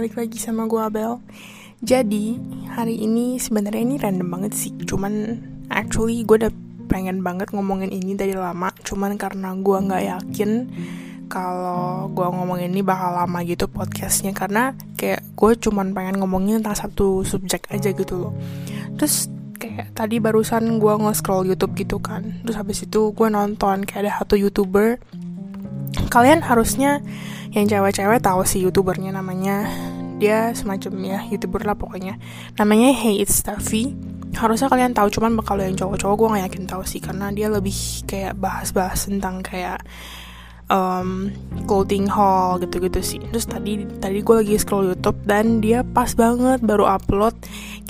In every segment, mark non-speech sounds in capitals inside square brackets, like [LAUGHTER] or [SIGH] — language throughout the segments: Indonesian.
balik lagi sama gue Abel. Jadi, hari ini sebenarnya ini random banget sih. Cuman, actually gue udah pengen banget ngomongin ini dari lama. Cuman karena gue gak yakin kalau gue ngomongin ini bakal lama gitu podcastnya. Karena kayak gue cuman pengen ngomongin tentang satu subjek aja gitu loh. Terus kayak tadi barusan gue nge-scroll Youtube gitu kan. Terus habis itu gue nonton kayak ada satu youtuber Kalian harusnya yang cewek-cewek tahu sih youtubernya namanya. Dia semacam ya youtuber lah pokoknya. Namanya Hey It's Steffi harusnya kalian tahu cuman kalau yang cowok-cowok gue gak yakin tahu sih karena dia lebih kayak bahas-bahas tentang kayak um, clothing haul gitu-gitu sih. Terus tadi tadi gue lagi scroll YouTube dan dia pas banget baru upload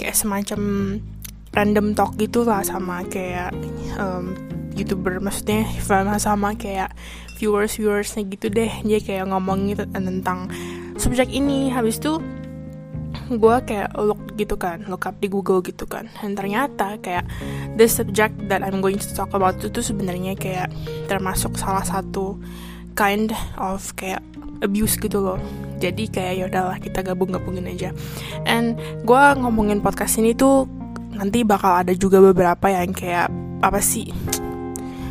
kayak semacam random talk gitu lah sama kayak um, youtuber. Maksudnya sama kayak viewers viewersnya gitu deh. Dia kayak ngomongin tentang subjek ini. Habis itu gue kayak look gitu kan look up di Google gitu kan. Dan ternyata kayak the subject that I'm going to talk about itu sebenarnya kayak termasuk salah satu kind of kayak abuse gitu loh. Jadi kayak yaudahlah kita gabung gabungin aja. And gue ngomongin podcast ini tuh nanti bakal ada juga beberapa yang kayak apa sih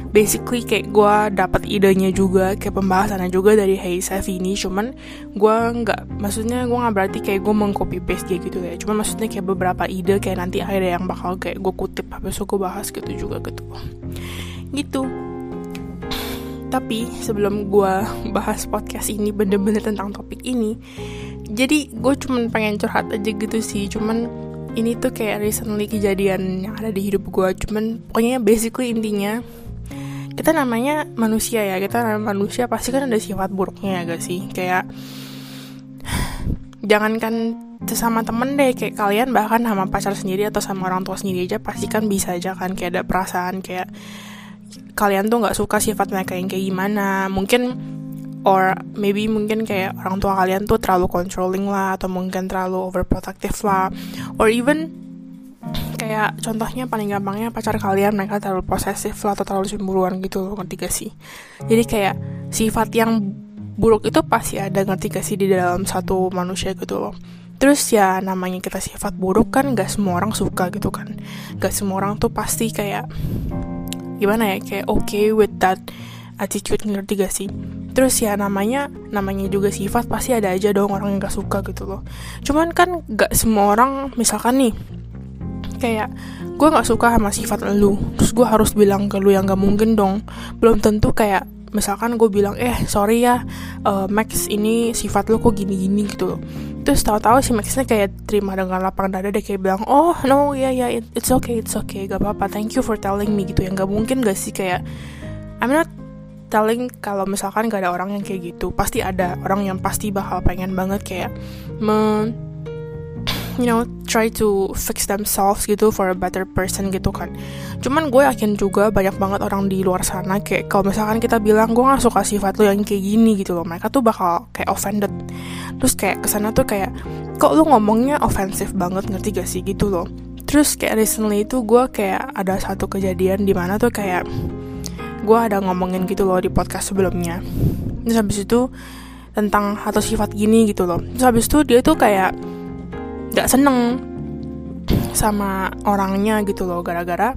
basically kayak gue dapat idenya juga kayak pembahasannya juga dari Hey Seth ini. Cuman gue nggak maksudnya gue nggak berarti kayak gue mengcopy paste dia gitu ya. Cuman maksudnya kayak beberapa ide kayak nanti ada yang bakal kayak gue kutip habis itu gue bahas gitu juga gitu. Gitu. Tapi sebelum gue [LAUGHS] bahas podcast ini bener-bener tentang topik ini jadi gue cuman pengen curhat aja gitu sih. Cuman ini tuh kayak recently kejadian yang ada di hidup gue cuman pokoknya basically intinya kita namanya manusia ya kita namanya manusia pasti kan ada sifat buruknya ya gak sih? Kayak jangankan sesama temen deh kayak kalian bahkan sama pacar sendiri atau sama orang tua sendiri aja pasti kan bisa aja kan kayak ada perasaan kayak kalian tuh nggak suka sifat mereka yang kayak gimana. Mungkin or maybe mungkin kayak orang tua kalian tuh terlalu controlling lah atau mungkin terlalu overprotective lah. Or even kayak contohnya paling gampangnya pacar kalian mereka terlalu posesif atau terlalu cemburuan gitu loh ngerti gak sih? Jadi kayak sifat yang buruk itu pasti ada ngerti gak sih di dalam satu manusia gitu loh. Terus ya namanya kita sifat buruk kan gak semua orang suka gitu kan. Gak semua orang tuh pasti kayak gimana ya kayak okay with that attitude ngerti gak sih? Terus ya namanya namanya juga sifat pasti ada aja dong orang yang gak suka gitu loh. Cuman kan gak semua orang misalkan nih kayak gue nggak suka sama sifat lu. Terus gue harus bilang ke lu yang gak mungkin dong. Belum tentu kayak misalkan gue bilang eh sorry ya uh, Max ini sifat lu kok gini-gini gitu loh. Terus tahu-tahu si Maxnya kayak terima dengan lapang dada deh kayak bilang oh no ya ya yeah, it's okay it's okay gak apa-apa thank you for telling me gitu yang gak mungkin gak sih kayak I'm not telling kalau misalkan gak ada orang yang kayak gitu. Pasti ada orang yang pasti bakal pengen banget kayak men you know try to fix themselves gitu for a better person gitu kan. Cuman gue yakin juga banyak banget orang di luar sana kayak kalau misalkan kita bilang gue gak suka sifat lo yang kayak gini gitu loh. Mereka tuh bakal kayak offended. Terus kayak ke sana tuh kayak kok lu ngomongnya offensive banget ngerti gak sih? gitu loh. Terus kayak recently itu gue kayak ada satu kejadian di mana tuh kayak gue ada ngomongin gitu loh di podcast sebelumnya. Terus habis itu tentang atau sifat gini gitu loh. Terus habis itu dia tuh kayak gak seneng sama orangnya gitu loh gara-gara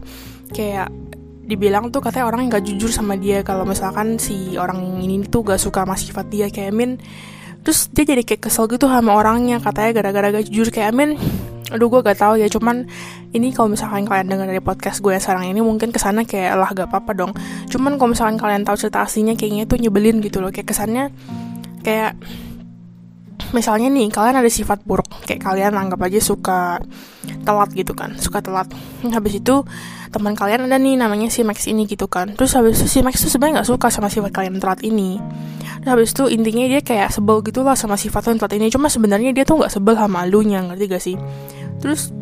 kayak dibilang tuh katanya orang gak jujur sama dia. Kalau misalkan si orang ini tuh gak suka sama sifat dia kayak Min terus dia jadi kayak kesel gitu sama orangnya katanya gara-gara gak jujur. Kayak Min aduh gue gak tahu ya cuman ini kalau misalkan kalian dengar dari podcast gue yang sekarang ini mungkin ke sana kayak lah gak apa-apa dong. Cuman kalau misalkan kalian tahu cerita aslinya kayaknya tuh nyebelin gitu loh. Kayak kesannya kayak misalnya nih kalian ada sifat buruk kayak kalian anggap aja suka telat gitu kan suka telat. Habis itu teman kalian ada nih namanya si Max ini gitu kan. Terus habis itu si Max tuh sebenarnya nggak suka sama sifat kalian telat ini. Terus habis itu intinya dia kayak sebel gitu lah sama sifat lo telat ini. Cuma sebenarnya dia tuh nggak sebel sama lu nya ngerti gak sih? Terus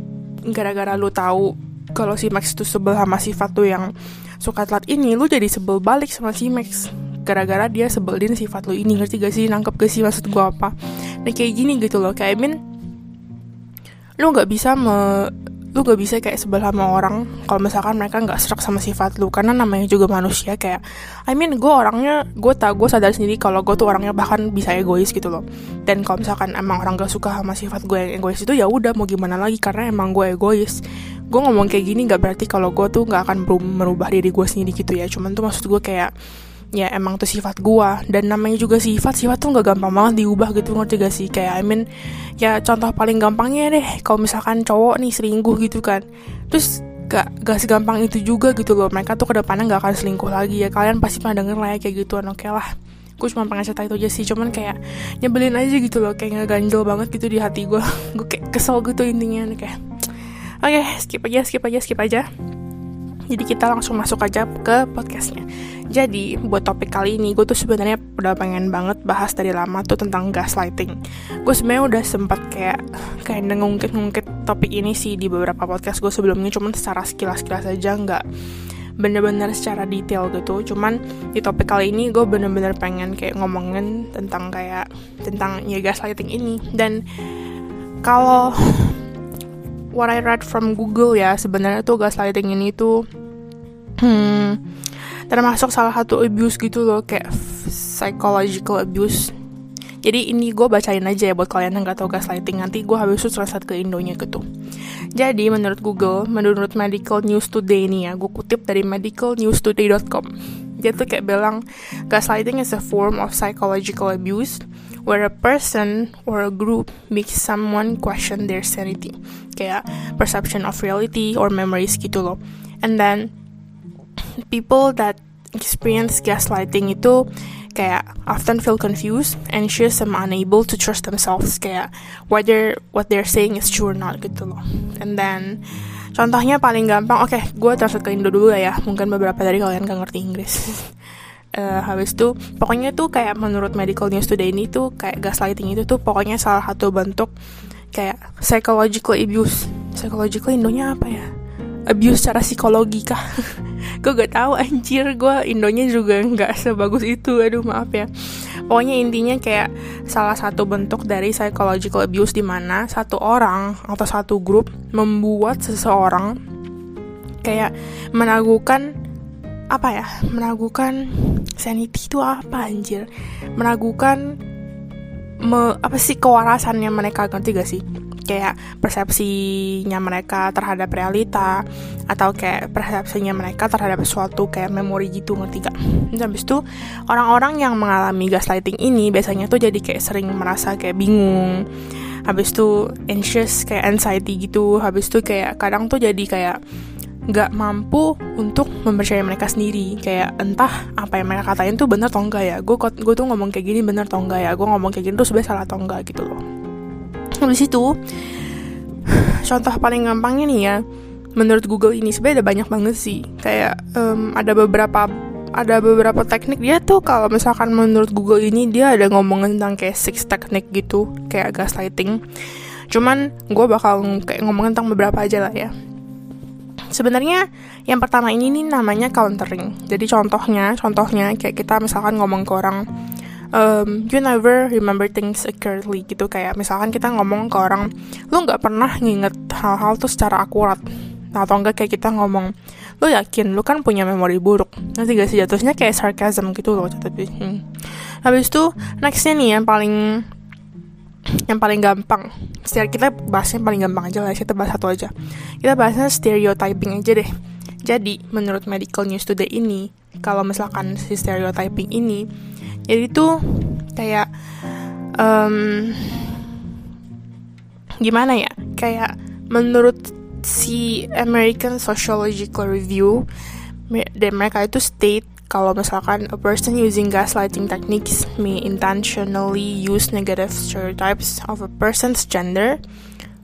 gara-gara lu tahu kalau si Max tuh sebel sama sifat tuh yang suka telat ini lu jadi sebel balik sama si Max gara-gara dia sebelin sifat lu ini. Ngerti gak sih? Nangkep gak sih maksud gue apa? Nah kayak gini gitu loh. Kayak I mean lu nggak bisa me lu gak bisa kayak sebelah sama orang kalau misalkan mereka nggak serak sama sifat lu. Karena namanya juga manusia kayak I mean gue orangnya gue tak gue sadar sendiri kalau gue tuh orangnya bahkan bisa egois gitu loh. Dan kalau misalkan emang orang gak suka sama sifat gue yang egois itu ya udah mau gimana lagi? Karena emang gue egois. Gue ngomong kayak gini nggak berarti kalau gue tuh nggak akan merubah diri gue sendiri gitu ya. Cuman tuh maksud gue kayak ya emang tuh sifat gua. Dan namanya juga sifat sifat tuh nggak gampang banget diubah gitu ngerti gak sih? Kayak I mean ya contoh paling gampangnya deh kalau misalkan cowok nih selingkuh gitu kan. Terus gak, gak segampang itu juga gitu loh. Mereka tuh ke depannya nggak akan selingkuh lagi ya. Kalian pasti pernah denger lah ya kayak gituan. Oke okay lah gue cuma pengen cerita itu aja sih. Cuman kayak nyebelin aja gitu loh kayak ngeganjel banget gitu di hati gue [LAUGHS] gue kayak kesel gitu intinya kayak. Oke okay, skip aja skip aja skip aja jadi kita langsung masuk aja ke podcastnya. Jadi buat topik kali ini gue tuh sebenarnya udah pengen banget bahas dari lama tuh tentang gaslighting. Gue sebenarnya udah sempat kayak kayak ngungkit-ngungkit topik ini sih di beberapa podcast gue sebelumnya. Cuman secara sekilas-sekilas aja nggak bener-bener secara detail gitu. Cuman di topik kali ini gue bener-bener pengen kayak ngomongin tentang kayak tentang ya gaslighting ini. Dan kalau what I read from Google ya sebenarnya tuh gaslighting ini tuh hmm, termasuk salah satu abuse gitu loh kayak psychological abuse. Jadi ini gue bacain aja ya buat kalian yang gak tau gaslighting. Nanti gue habis itu translate ke Indonya gitu. Jadi menurut Google menurut Medical News Today ini ya gue kutip dari medicalnewstoday.com dia tuh kayak bilang gaslighting is a form of psychological abuse where a person or a group makes someone question their sanity. Kayak perception of reality or memories gitu loh. And then people that experience gaslighting itu kayak often feel confused, anxious, and unable to trust themselves kayak whether what they're saying is true or not gitu loh. And then contohnya paling gampang, oke, okay, gue translate ke Indo dulu ya. Mungkin beberapa dari kalian gak ngerti Inggris. uh, [LAUGHS] habis itu pokoknya tuh kayak menurut Medical News Today ini tuh kayak gaslighting itu tuh pokoknya salah satu bentuk kayak psychological abuse. Psychological Indonya apa ya? Abuse secara psikologi kah [LAUGHS] gue gak tahu anjir. Gue indonya juga nggak sebagus itu. Aduh maaf ya. Pokoknya intinya kayak salah satu bentuk dari psychological abuse di mana satu orang atau satu grup membuat seseorang kayak menagukan apa ya? Menagukan sanity itu apa anjir? Menagukan me, apa sih kewarasannya mereka ngerti gak sih kayak persepsinya mereka terhadap realita atau kayak persepsinya mereka terhadap suatu kayak memori gitu ngerti gak? Dan habis itu orang-orang yang mengalami gaslighting ini biasanya tuh jadi kayak sering merasa kayak bingung. Habis itu anxious kayak anxiety gitu. Habis itu kayak kadang tuh jadi kayak nggak mampu untuk mempercayai mereka sendiri. Kayak entah apa yang mereka katain tuh bener atau enggak ya. Gue gue tuh ngomong kayak gini bener atau enggak ya. Gue ngomong kayak gini tuh sebenarnya salah atau enggak gitu loh habis itu. Contoh paling gampangnya nih ya menurut Google ini sebenarnya banyak banget sih. Kayak um, ada beberapa ada beberapa teknik dia tuh kalau misalkan menurut Google ini dia ada ngomongin tentang kayak six teknik gitu kayak gaslighting. Cuman gue bakal kayak ngomongin tentang beberapa aja lah ya. Sebenarnya yang pertama ini nih namanya countering. Jadi contohnya contohnya kayak kita misalkan ngomong ke orang um, you never remember things accurately gitu. Kayak misalkan kita ngomong ke orang lu nggak pernah nginget hal-hal tuh secara akurat. Nah, atau enggak kayak kita ngomong lu yakin lu kan punya memori buruk? Nanti gak sih? Jatuhnya kayak sarcasm gitu loh tapi hmm. habis itu nextnya nih yang paling yang paling gampang. Setiap kita bahasnya paling gampang aja lah kita bahas satu aja. Kita bahasnya stereotyping aja deh. Jadi menurut medical news today ini kalau misalkan si stereotyping ini jadi tuh kayak um, gimana ya kayak menurut si American Sociological Review dan mereka itu state kalau misalkan a person using gaslighting techniques may intentionally use negative stereotypes of a person's gender,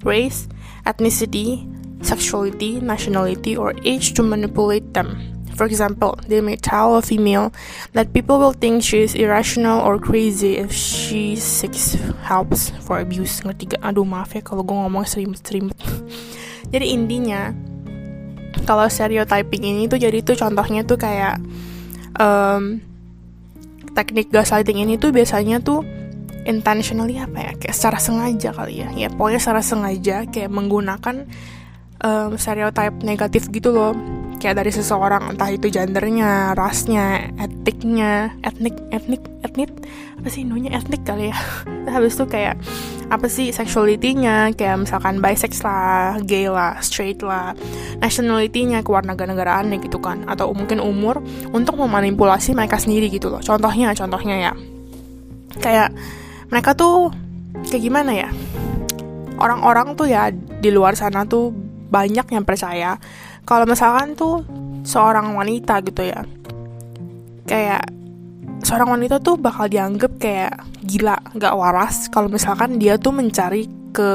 race, ethnicity, sexuality, nationality, or age to manipulate them. For example, they may tell a female that people will think she is irrational or crazy if she seeks help for abuse. Ngerti gak? Aduh maaf ya kalau gue ngomong serimut-serimut. [LAUGHS] jadi intinya, kalau stereotyping ini tuh jadi tuh contohnya tuh kayak um, teknik gaslighting ini tuh biasanya tuh intentionally apa ya kayak secara sengaja kali ya ya pokoknya secara sengaja kayak menggunakan um, stereotype negatif gitu loh kayak dari seseorang entah itu gendernya, rasnya, etiknya, etnik, etnik, etnik apa sih namanya etnik kali ya. [LAUGHS] Habis itu kayak apa sih sexuality-nya kayak misalkan bisex lah, gay lah, straight lah, nationality-nya kewarganegaraan gitu kan atau mungkin umur untuk memanipulasi mereka sendiri gitu loh. Contohnya, contohnya ya. Kayak mereka tuh kayak gimana ya? Orang-orang tuh ya di luar sana tuh banyak yang percaya kalau misalkan tuh seorang wanita gitu ya kayak seorang wanita tuh bakal dianggap kayak gila gak waras. Kalau misalkan dia tuh mencari ke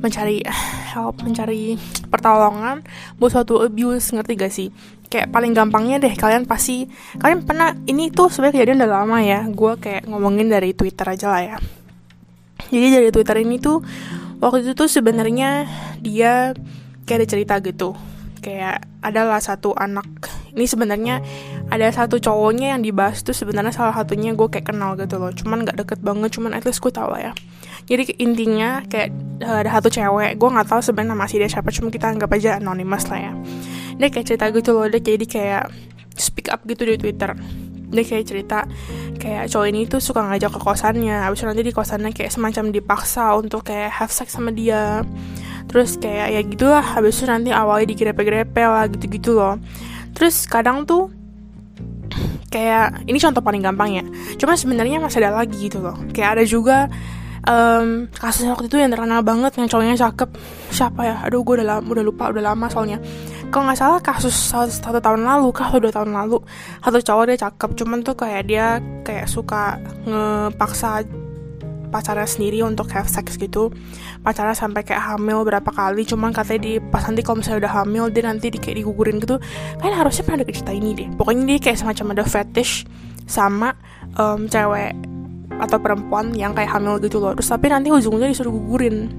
mencari [SIGHS] help mencari pertolongan buat suatu abuse ngerti gak sih? Kayak paling gampangnya deh kalian pasti kalian pernah ini tuh sebenarnya kejadian udah lama ya gue kayak ngomongin dari twitter aja lah ya. Jadi dari twitter ini tuh waktu itu tuh sebenarnya dia kayak ada cerita gitu kayak adalah satu anak. Ini sebenarnya ada satu cowoknya yang dibahas tuh sebenarnya salah satunya gue kayak kenal gitu loh. Cuman nggak deket banget cuman at least gue lah ya. Jadi intinya kayak eh, ada satu cewek gue nggak tahu sebenarnya masih dia siapa cuma kita anggap aja anonymous lah ya. Dia kayak cerita gitu loh dia jadi kayak speak up gitu di twitter. Dia kayak cerita kayak cowok ini tuh suka ngajak ke kosannya habis nanti di kosannya kayak semacam dipaksa untuk kayak have sex sama dia terus kayak ya gitulah habis itu nanti awalnya digrepe-grepe lah gitu-gitu loh. Terus kadang tuh kayak ini contoh paling gampang ya. Cuma sebenarnya masih ada lagi gitu loh. Kayak ada juga um, kasus waktu itu yang terkenal banget yang cowoknya cakep. Siapa ya? Aduh gue udah lama, udah lupa udah lama soalnya. Kalau nggak salah kasus satu, satu tahun lalu kah atau dua tahun lalu satu cowok dia cakep. Cuman tuh kayak dia kayak suka ngepaksa pacarnya sendiri untuk have sex gitu. Pacarnya sampai kayak hamil berapa kali cuman katanya di pas nanti kalau misalnya udah hamil dia nanti di, kayak digugurin gitu. Kan harusnya pernah ada cerita ini deh. Pokoknya dia kayak semacam ada fetish sama um, cewek atau perempuan yang kayak hamil gitu loh. Terus tapi nanti ujung-ujungnya disuruh gugurin.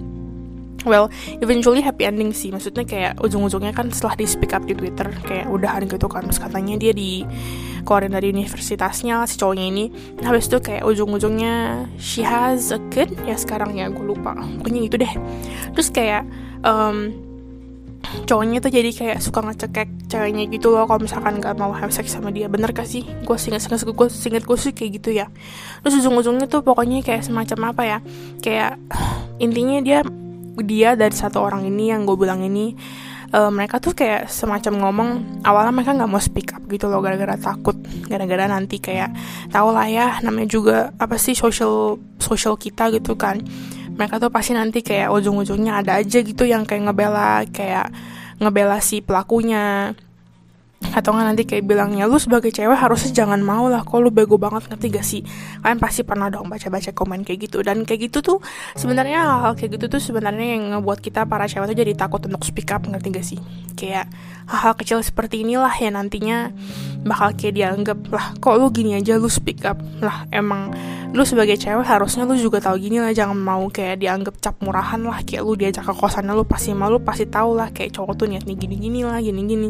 Well eventually happy ending sih. Maksudnya kayak ujung-ujungnya kan setelah di speak up di twitter kayak udahan gitu kan. Terus katanya dia di keluarin dari universitasnya si cowoknya ini. Habis itu kayak ujung-ujungnya she has a kid. Ya sekarang ya gue lupa. Pokoknya itu deh. Terus kayak um, cowoknya tuh jadi kayak suka ngecekek ceweknya gitu loh kalau misalkan gak mau have sex sama dia. Bener gak sih? Gue singet singet gue singet gue sih kayak gitu ya. Terus ujung ujungnya tuh pokoknya kayak semacam apa ya? Kayak intinya dia dia dari satu orang ini yang gue bilang ini uh, mereka tuh kayak semacam ngomong awalnya mereka nggak mau speak up gitu loh gara-gara takut gara-gara nanti kayak tau lah ya namanya juga apa sih social social kita gitu kan. Mereka tuh pasti nanti kayak ujung-ujungnya ada aja gitu yang kayak ngebela kayak ngebela si pelakunya atau nggak nanti kayak bilangnya lu sebagai cewek harusnya jangan mau lah kok lu bego banget ngerti gak sih? Kalian pasti pernah dong baca-baca komen kayak gitu. Dan kayak gitu tuh sebenarnya hal-hal kayak gitu tuh sebenarnya yang ngebuat kita para cewek tuh jadi takut untuk speak up ngerti gak sih? Kayak hal-hal kecil seperti inilah yang nantinya bakal kayak dianggap lah kok lu gini aja lu speak up. Lah emang lu sebagai cewek harusnya lu juga tahu gini lah jangan mau kayak dianggap cap murahan lah kayak lu diajak ke kosannya lu pasti malu pasti tahu lah kayak cowok tuh niat nih gini gini lah gini gini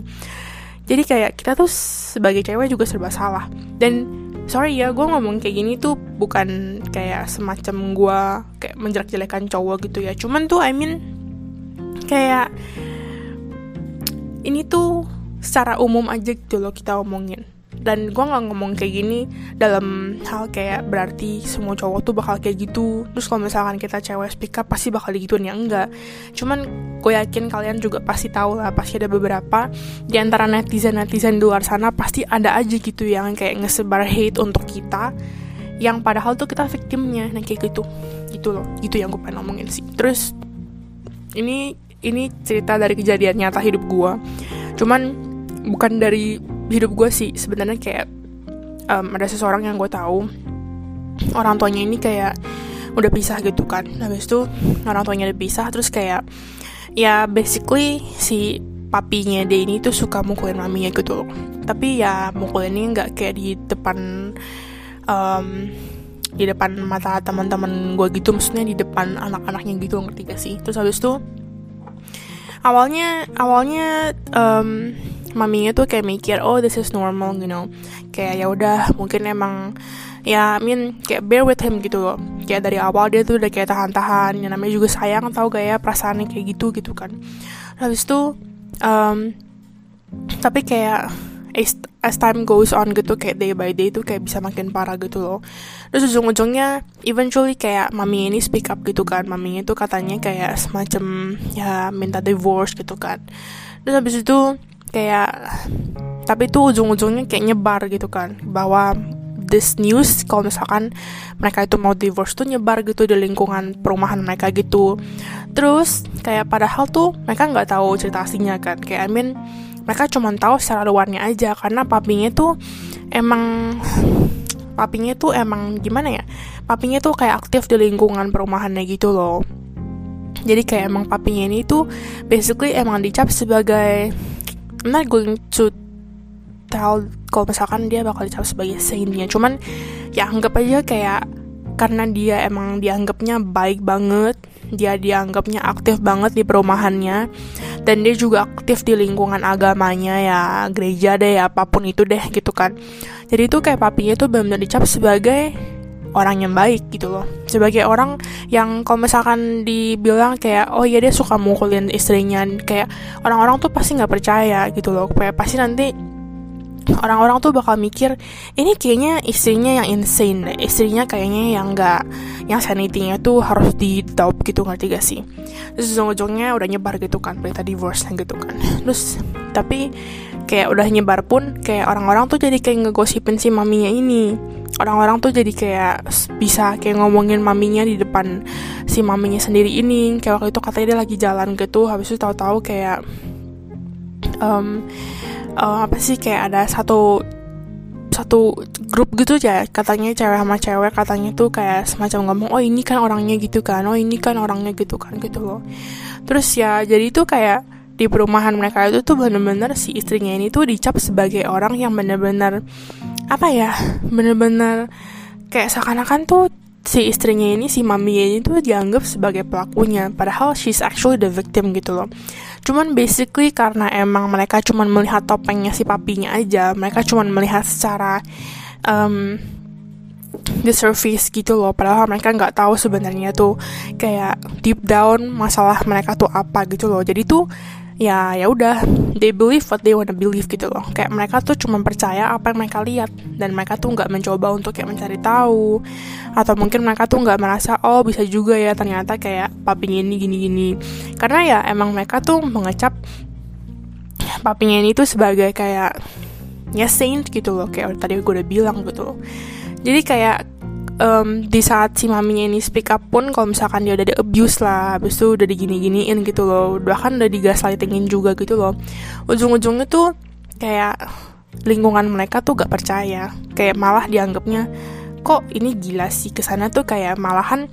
jadi kayak kita tuh sebagai cewek juga serba salah. Dan sorry ya gue ngomong kayak gini tuh bukan kayak semacam gue kayak menjelek-jelekan cowok gitu ya. Cuman tuh I mean kayak ini tuh secara umum aja gitu loh kita omongin dan gue nggak ngomong kayak gini dalam hal kayak berarti semua cowok tuh bakal kayak gitu. Terus kalau misalkan kita cewek speak up pasti bakal digituin ya? Enggak. Cuman gue yakin kalian juga pasti tahu lah pasti ada beberapa di antara netizen netizen di luar sana pasti ada aja gitu yang kayak ngesebar hate untuk kita yang padahal tuh kita victimnya. Nah kayak gitu. Gitu loh. Gitu yang gue pengen ngomongin sih. Terus ini ini cerita dari kejadian nyata hidup gue cuman bukan dari hidup gue sih sebenarnya kayak um, ada seseorang yang gue tahu orang tuanya ini kayak udah pisah gitu kan. Habis itu orang tuanya udah pisah terus kayak ya basically si papinya dia ini tuh suka mukulin maminya gitu loh. Tapi ya mukulinnya nggak kayak di depan um, di depan mata teman-teman gue gitu maksudnya di depan anak-anaknya gitu ngerti gak sih? Terus habis itu awalnya awalnya um, maminya tuh kayak mikir oh this is normal you know. Kayak ya udah mungkin emang ya I mean kayak bear with him gitu loh. Kayak dari awal dia tuh udah kayak tahan-tahan yang namanya juga sayang tau gak ya perasaannya kayak gitu gitu kan. Habis itu um, tapi kayak as, as time goes on gitu kayak day by day tuh kayak bisa makin parah gitu loh. Terus ujung-ujungnya eventually kayak mami ini speak up gitu kan. Mami itu katanya kayak semacam ya minta divorce gitu kan. Terus habis itu kayak tapi tuh ujung-ujungnya kayak nyebar gitu kan. Bahwa this news kalau misalkan mereka itu mau divorce tuh nyebar gitu di lingkungan perumahan mereka gitu. Terus kayak padahal tuh mereka nggak tahu cerita aslinya kan. Kayak I mean mereka cuma tahu secara luarnya aja. Karena papinya tuh emang papinya tuh emang gimana ya? Papinya tuh kayak aktif di lingkungan perumahannya gitu loh. Jadi kayak emang papinya ini tuh basically emang dicap sebagai I'm not going to tell kalau misalkan dia bakal dicap sebagai saintnya cuman ya anggap aja kayak karena dia emang dianggapnya baik banget dia dianggapnya aktif banget di perumahannya dan dia juga aktif di lingkungan agamanya ya gereja deh apa pun itu deh gitu kan. Jadi itu kayak papinya tuh benar-benar dicap sebagai orang yang baik gitu loh. Sebagai orang yang kalau misalkan dibilang kayak oh iya dia suka mukulin istrinya kayak orang-orang tuh pasti nggak percaya gitu loh. Kayak pasti nanti orang-orang tuh bakal mikir ini kayaknya istrinya yang insane istrinya kayaknya yang nggak yang sanity-nya tuh harus di top gitu ngerti gak sih? Terus ujung-ujungnya udah nyebar gitu kan berita divorce gitu kan. Terus tapi kayak udah nyebar pun kayak orang-orang tuh jadi kayak ngegosipin si maminya ini orang-orang tuh jadi kayak bisa kayak ngomongin maminya di depan si maminya sendiri ini. Kayak waktu itu katanya dia lagi jalan gitu habis itu tahu-tahu kayak um, uh, apa sih kayak ada satu satu grup gitu ya katanya cewek sama cewek katanya tuh kayak semacam ngomong oh ini kan orangnya gitu kan oh ini kan orangnya gitu kan gitu loh. Terus ya jadi tuh kayak di perumahan mereka itu tuh bener-bener si istrinya ini tuh dicap sebagai orang yang bener-bener apa ya bener-bener kayak seakan-akan tuh si istrinya ini si maminya ini tuh dianggap sebagai pelakunya padahal she's actually the victim gitu loh. Cuman basically karena emang mereka cuman melihat topengnya si papinya aja mereka cuman melihat secara um, the surface gitu loh padahal mereka nggak tahu sebenarnya tuh kayak deep down masalah mereka tuh apa gitu loh. Jadi tuh ya ya udah. They believe what they wanna believe gitu loh. Kayak mereka tuh cuma percaya apa yang mereka lihat. Dan mereka tuh nggak mencoba untuk kayak mencari tahu. Atau mungkin mereka tuh nggak merasa oh bisa juga ya ternyata kayak papinya ini gini gini karena ya emang mereka tuh mengecap papinya ini tuh sebagai kayak ya saint gitu loh. Kayak tadi gue udah bilang gitu loh. Jadi kayak um, di saat si maminya ini speak up pun kalau misalkan dia udah di abuse lah habis itu udah digini-giniin gitu loh. Bahkan udah digaslightingin juga gitu loh. Ujung-ujungnya tuh kayak lingkungan mereka tuh gak percaya. Kayak malah dianggapnya kok ini gila sih ke sana tuh? Kayak malahan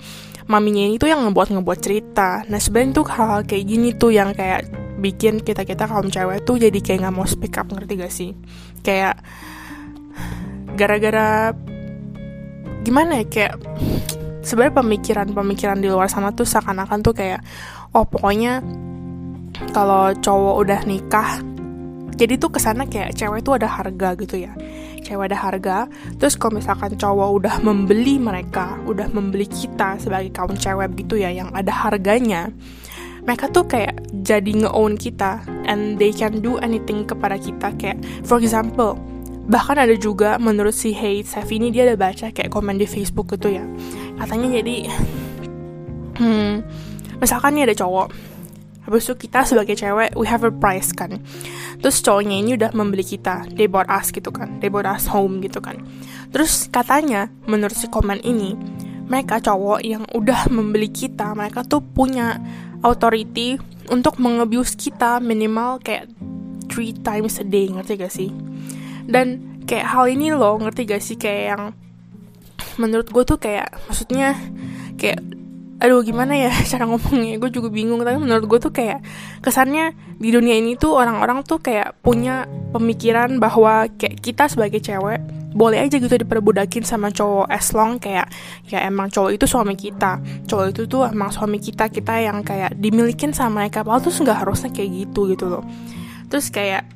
maminya ini tuh yang ngebuat ngebuat cerita. Nah sebenarnya tuh hal, hal kayak gini tuh yang kayak bikin kita kita kaum cewek tuh jadi kayak nggak mau speak up ngerti gak sih? Kayak gara-gara gimana ya kayak sebenarnya pemikiran-pemikiran di luar sana tuh seakan-akan tuh kayak oh pokoknya kalau cowok udah nikah jadi tuh ke sana kayak cewek tuh ada harga gitu ya. Cewek ada harga terus kalau misalkan cowok udah membeli mereka udah membeli kita sebagai kaum cewek gitu ya yang ada harganya mereka tuh kayak jadi nge-own kita and they can do anything kepada kita. Kayak for example bahkan ada juga menurut si Hey Sef ini dia ada baca kayak komen di Facebook gitu ya. Katanya jadi hmm, misalkan nih ada cowok habis itu kita sebagai cewek we have a price kan. Terus cowoknya ini udah membeli kita they bought us gitu kan they bought us home gitu kan. Terus katanya menurut si komen ini mereka cowok yang udah membeli kita mereka tuh punya authority untuk mengebius kita minimal kayak three times a day ngerti gak sih dan kayak hal ini loh ngerti gak sih? Kayak yang menurut gue tuh kayak maksudnya kayak aduh gimana ya [LAUGHS] cara ngomongnya? Gue juga bingung tapi menurut gue tuh kayak kesannya di dunia ini tuh orang-orang tuh kayak punya pemikiran bahwa kayak kita sebagai cewek boleh aja gitu diperbudakin sama cowok as long kayak ya emang cowok itu suami kita. Cowok itu tuh emang suami kita kita yang kayak dimilikin sama mereka. Padahal tuh nggak harusnya kayak gitu gitu loh. Terus kayak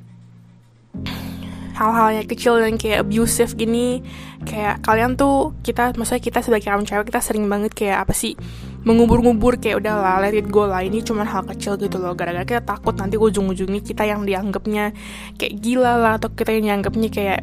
hal-hal yang kecil dan kayak abusive gini kayak kalian tuh kita maksudnya kita sebagai kaum cewek kita sering banget kayak apa sih mengubur-ngubur kayak udah lah let it go lah ini cuma hal kecil gitu loh. Gara-gara kita takut nanti ujung-ujungnya kita yang dianggapnya kayak gila lah atau kita yang dianggapnya kayak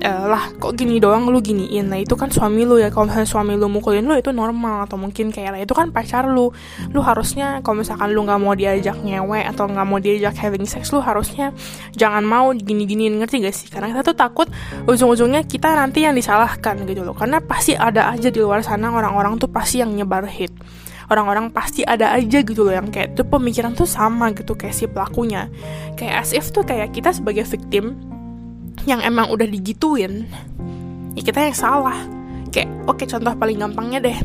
e, lah kok gini doang lu giniin. Nah itu kan suami lu ya kalau misalnya suami lu mukulin lu itu normal atau mungkin kayak lah itu kan pacar lu. Lu harusnya kalau misalkan lu nggak mau diajak nyewe atau nggak mau diajak having sex lu harusnya jangan mau gini-giniin ngerti gak sih? Karena kita tuh takut ujung-ujungnya kita nanti yang disalahkan gitu loh. Karena pasti ada aja di luar sana orang-orang tuh pasti yang nyebar hate. Orang-orang pasti ada aja gitu loh yang kayak tuh pemikiran tuh sama gitu kayak si pelakunya. Kayak as if tuh kayak kita sebagai victim yang emang udah digituin ya kita yang salah. Kayak oke okay, contoh paling gampangnya deh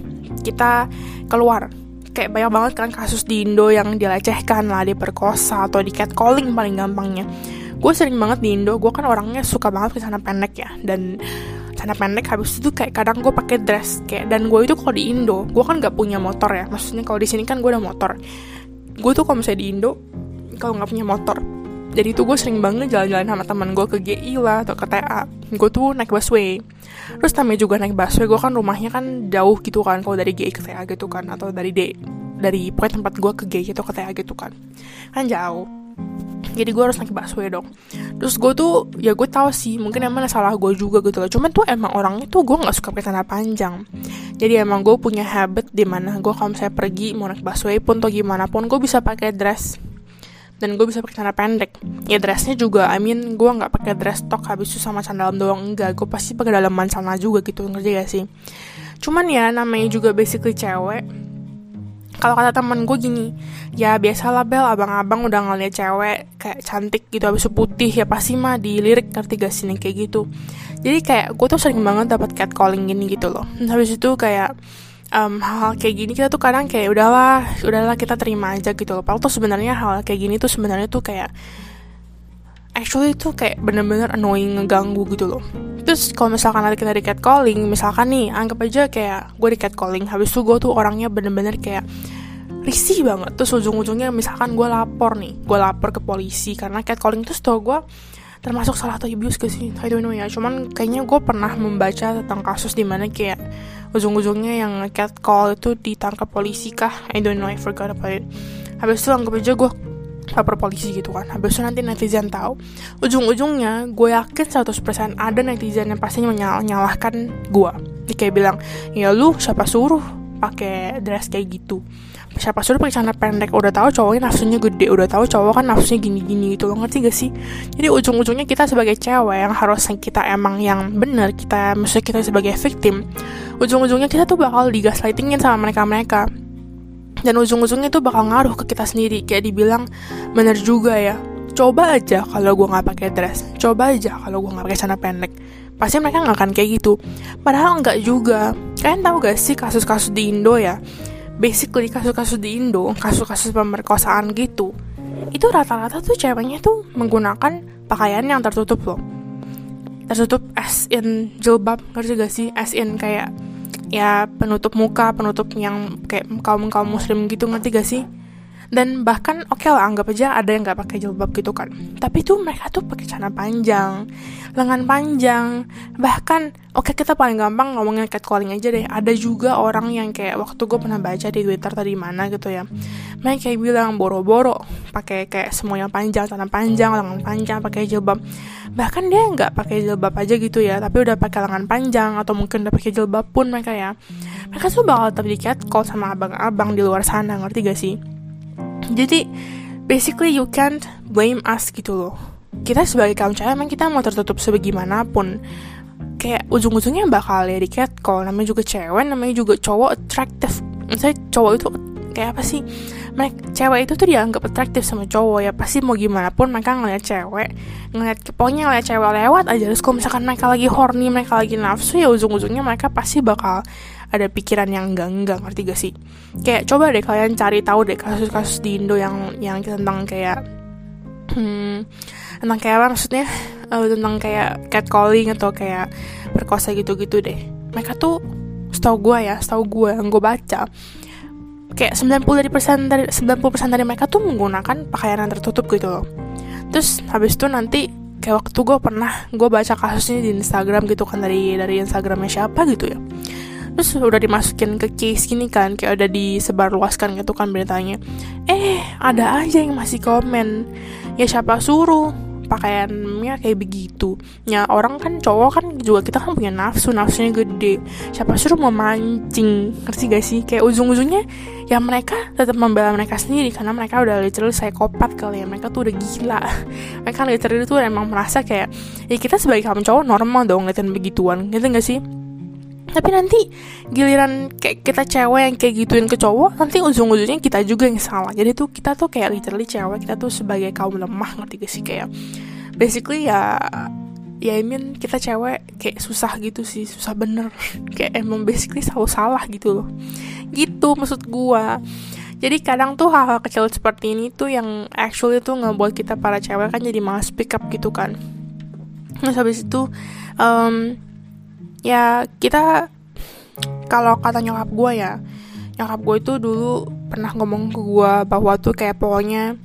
kita keluar. Kayak banyak banget kan kasus di Indo yang dilecehkan lah diperkosa atau di catcalling paling gampangnya. Gue sering banget di Indo gue kan orangnya suka banget ke sana pendek ya. Dan celana pendek habis itu kayak kadang gue pakai dress kayak dan gue itu kalau di Indo gue kan nggak punya motor ya. Maksudnya kalau di sini kan gue ada motor. Gue tuh kalau misalnya di Indo kalau nggak punya motor jadi itu gue sering banget jalan-jalan sama teman gue ke GI lah atau ke TA gue tuh naik busway. Terus namanya juga naik busway gue kan rumahnya kan jauh gitu kan kalau dari GI ke TA gitu kan atau dari D dari pokoknya tempat gue ke GI atau ke TA gitu kan. Kan jauh jadi gue harus naik busway dong. Terus gue tuh ya gue tahu sih mungkin emang salah gue juga gitu loh. Cuman tuh emang orangnya tuh gue nggak suka pakai celana panjang. Jadi emang gue punya habit di mana gue kalau misalnya pergi mau naik busway pun atau gimana pun gue bisa pakai dress. Dan gue bisa pakai celana pendek. Ya dressnya juga I mean gue nggak pakai dress top habis itu sama sandal doang enggak. Gue pasti pakai dalaman celana juga gitu ngerti gak sih? Cuman ya namanya juga basically cewek kalau kata temen gue gini ya biasalah bel abang-abang udah ngeliat cewek kayak cantik gitu habis putih ya pasti mah dilirik ngerti gak sih kayak gitu. Jadi kayak gue tuh sering banget dapat catcalling gini gitu loh. Habis itu kayak um, hal, hal kayak gini kita tuh kadang kayak udahlah udahlah kita terima aja gitu loh. Padahal tuh sebenarnya hal kayak gini tuh sebenarnya tuh kayak actually itu kayak bener-bener annoying ngeganggu gitu loh. Terus kalau misalkan nanti kita di catcalling misalkan nih anggap aja kayak gue di catcalling habis itu gue tuh orangnya bener-bener kayak risih banget. Terus ujung-ujungnya misalkan gue lapor nih gue lapor ke polisi karena catcalling tuh tau gue termasuk salah satu abuse gak sih I don't know ya cuman kayaknya gue pernah membaca tentang kasus di mana kayak ujung-ujungnya yang catcall itu ditangkap polisi kah? I don't know I forgot about it. Habis itu anggap aja gue lapor polisi gitu kan. Habis itu nanti netizen tahu ujung-ujungnya gue yakin 100% ada netizen yang pasti menyalahkan gue dia kayak bilang ya lu siapa suruh pakai dress kayak gitu? Siapa suruh pakai celana pendek? Udah tahu cowoknya nafsunya gede udah tahu cowok kan nafsunya gini-gini gitu lo ngerti gak sih? Jadi ujung-ujungnya kita sebagai cewek yang harus kita emang yang bener kita maksudnya kita sebagai victim ujung-ujungnya kita tuh bakal digaslightingin sama mereka-mereka dan ujung-ujungnya itu bakal ngaruh ke kita sendiri. Kayak dibilang bener juga ya coba aja kalau gue nggak pakai dress coba aja kalau gue nggak pakai celana pendek. Pasti mereka nggak akan kayak gitu. Padahal nggak juga. Kalian tahu gak sih kasus-kasus di Indo ya? Basically kasus-kasus di Indo kasus-kasus pemerkosaan gitu itu rata-rata tuh ceweknya tuh menggunakan pakaian yang tertutup loh. Tertutup as in jilbab ngerti gak sih? As in kayak ya penutup muka penutup yang kayak kaum kaum muslim gitu ngerti gak sih dan bahkan oke okay lah anggap aja ada yang nggak pakai jilbab gitu kan. Tapi tuh mereka tuh pakai celana panjang lengan panjang. Bahkan oke okay, kita paling gampang ngomongin catcalling aja deh. Ada juga orang yang kayak waktu gue pernah baca di twitter tadi mana gitu ya. Mereka kayak bilang boro-boro pakai kayak semuanya panjang celana panjang lengan panjang pakai jilbab. Bahkan dia nggak pakai jilbab aja gitu ya tapi udah pakai lengan panjang atau mungkin udah pakai jilbab pun mereka ya. Mereka tuh bakal tetap di catcall sama abang-abang di luar sana ngerti gak sih jadi basically you can't blame us gitu loh. Kita sebagai kaum cewek emang kita mau tertutup sebagaimanapun. Kayak ujung-ujungnya bakal ya di catcall namanya juga cewek namanya juga cowok attractive. Misalnya cowok itu kayak apa sih? Mereka cewek itu tuh dianggap atraktif sama cowok. Ya pasti mau gimana pun mereka ngeliat cewek ngeliat pokoknya ngeliat cewek lewat aja. Terus kalau misalkan mereka lagi horny mereka lagi nafsu ya ujung-ujungnya mereka pasti bakal ada pikiran yang enggak enggak ngerti gak sih? Kayak coba deh kalian cari tahu deh kasus-kasus di Indo yang yang tentang kayak hmm, tentang kayak apa maksudnya? Uh, tentang kayak catcalling atau kayak perkosa gitu-gitu deh. Mereka tuh setahu gue ya setahu gue yang gue baca kayak 90 dari persen dari 90 persen dari mereka tuh menggunakan pakaian yang tertutup gitu loh. Terus habis itu nanti kayak waktu gue pernah gue baca kasusnya di Instagram gitu kan dari dari Instagramnya siapa gitu ya terus udah dimasukin ke case gini kan kayak udah disebarluaskan gitu kan beritanya. Eh ada aja yang masih komen. Ya siapa suruh? Pakaiannya kayak begitu. Ya orang kan cowok kan juga kita kan punya nafsu nafsunya gede. Siapa suruh mau mancing? Ngerti gak sih? Kayak ujung-ujungnya ya mereka tetap membela mereka sendiri. Karena mereka udah literally kopat kali ya. Mereka tuh udah gila. [LAUGHS] Mereka literally tuh emang merasa kayak ya kita sebagai kamu cowok normal dong ngeliatin begituan. Gitu gak sih tapi nanti giliran kayak kita cewek yang kayak gituin ke cowok nanti ujung-ujungnya kita juga yang salah. Jadi tuh kita tuh kayak literally cewek kita tuh sebagai kaum lemah ngerti gak sih? Kayak basically ya ya I mean kita cewek kayak susah gitu sih susah bener. [LAUGHS] Kayak emang basically selalu salah gitu loh. Gitu maksud gua. Jadi kadang tuh hal-hal kecil seperti ini tuh yang actually tuh ngebuat kita para cewek kan jadi malas pick up gitu kan. Terus habis itu um, ya kita kalau kata nyokap gue ya nyokap gue itu dulu pernah ngomong ke gue bahwa tuh kayak pokoknya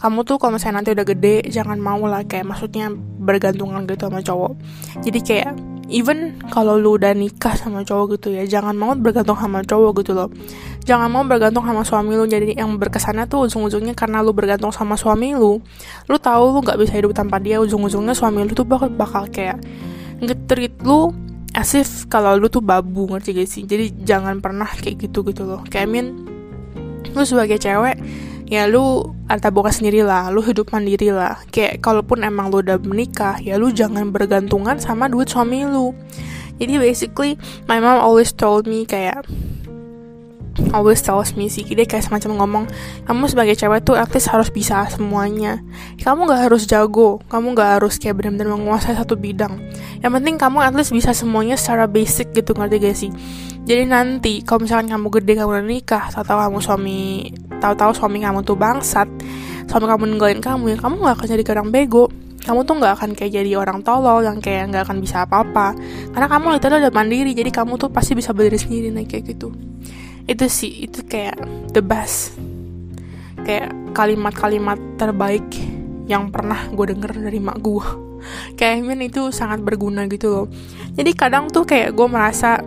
kamu tuh kalau misalnya nanti udah gede jangan mau lah kayak maksudnya bergantungan gitu sama cowok. Jadi kayak even kalau lu udah nikah sama cowok gitu ya jangan mau bergantung sama cowok gitu loh. Jangan mau bergantung sama suami lu. Jadi yang berkesannya tuh ujung-ujungnya karena lu bergantung sama suami lu lu tahu lu nggak bisa hidup tanpa dia ujung-ujungnya suami lu tuh bakal bakal kayak ngetrit lu asif kalau lu tuh babu ngerti gak sih? Jadi jangan pernah kayak gitu gitu loh. Kayak I lu sebagai cewek ya lu buka sendiri lah lu hidup mandiri lah. Kayak kalaupun emang lu udah menikah ya lu jangan bergantungan sama duit suami lu. Jadi basically my mom always told me kayak always tells me sih dia kayak semacam ngomong kamu sebagai cewek tuh at least harus bisa semuanya. Kamu gak harus jago kamu gak harus kayak benar-benar menguasai satu bidang. Yang penting kamu at least bisa semuanya secara basic gitu ngerti gak sih? Jadi nanti kalau misalkan kamu gede kamu udah nikah tahu-tahu kamu suami tahu-tahu suami kamu tuh bangsat suami kamu ninggalin kamu ya kamu gak akan jadi orang bego. Kamu tuh nggak akan kayak jadi orang tolol yang kayak nggak akan bisa apa-apa. Karena kamu itu udah mandiri jadi kamu tuh pasti bisa berdiri sendiri nih kayak gitu itu sih itu kayak the best. Kayak kalimat-kalimat terbaik yang pernah gue denger dari mak gue kayak I mean itu sangat berguna gitu loh. Jadi kadang tuh kayak gue merasa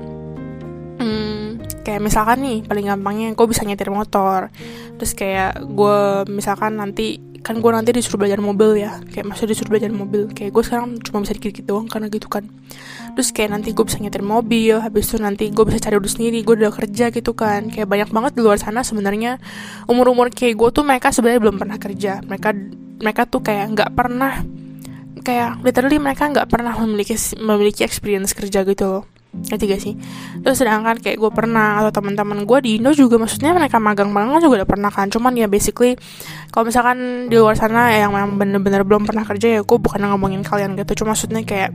hmm, kayak misalkan nih paling gampangnya gue bisa nyetir motor. Terus kayak gue misalkan nanti kan gue nanti disuruh belajar mobil ya. Kayak masih disuruh belajar mobil. Kayak gue sekarang cuma bisa dikit-dikit doang karena gitu kan. Terus kayak nanti gue bisa nyetir mobil habis itu nanti gue bisa cari udah sendiri gue udah kerja gitu kan. Kayak banyak banget di luar sana sebenarnya. Umur-umur kayak gue tuh mereka sebenarnya belum pernah kerja. Mereka mereka tuh kayak nggak pernah kayak literally mereka nggak pernah memiliki memiliki experience kerja gitu loh ngerti gak sih. Terus sedangkan kayak gue pernah atau teman-teman gue di Indo juga maksudnya mereka magang-magang juga udah pernah kan. Cuman ya basically kalau misalkan di luar sana yang memang bener-bener belum pernah kerja ya gue bukan ngomongin kalian gitu. Cuma maksudnya kayak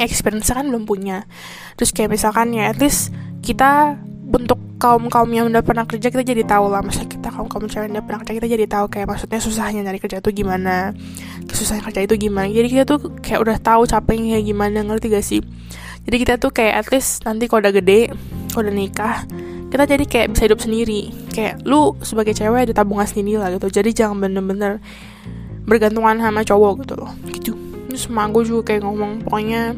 experience kan belum punya. Terus kayak misalkan ya at least kita untuk kaum kaum yang udah pernah kerja kita jadi tahu lah. Masa kita kaum kaum cewek yang udah pernah kerja kita jadi tahu kayak maksudnya susahnya nyari kerja itu gimana kesusahan kerja itu gimana. Jadi kita tuh kayak udah tahu capeknya gimana ngerti gak sih jadi kita tuh kayak at least nanti kalau udah gede kalau udah nikah kita jadi kayak bisa hidup sendiri. Kayak lu sebagai cewek ada tabungan sendiri lah gitu. Jadi jangan bener-bener bergantungan sama cowok gitu loh. Gitu. Terus emak gue juga kayak ngomong pokoknya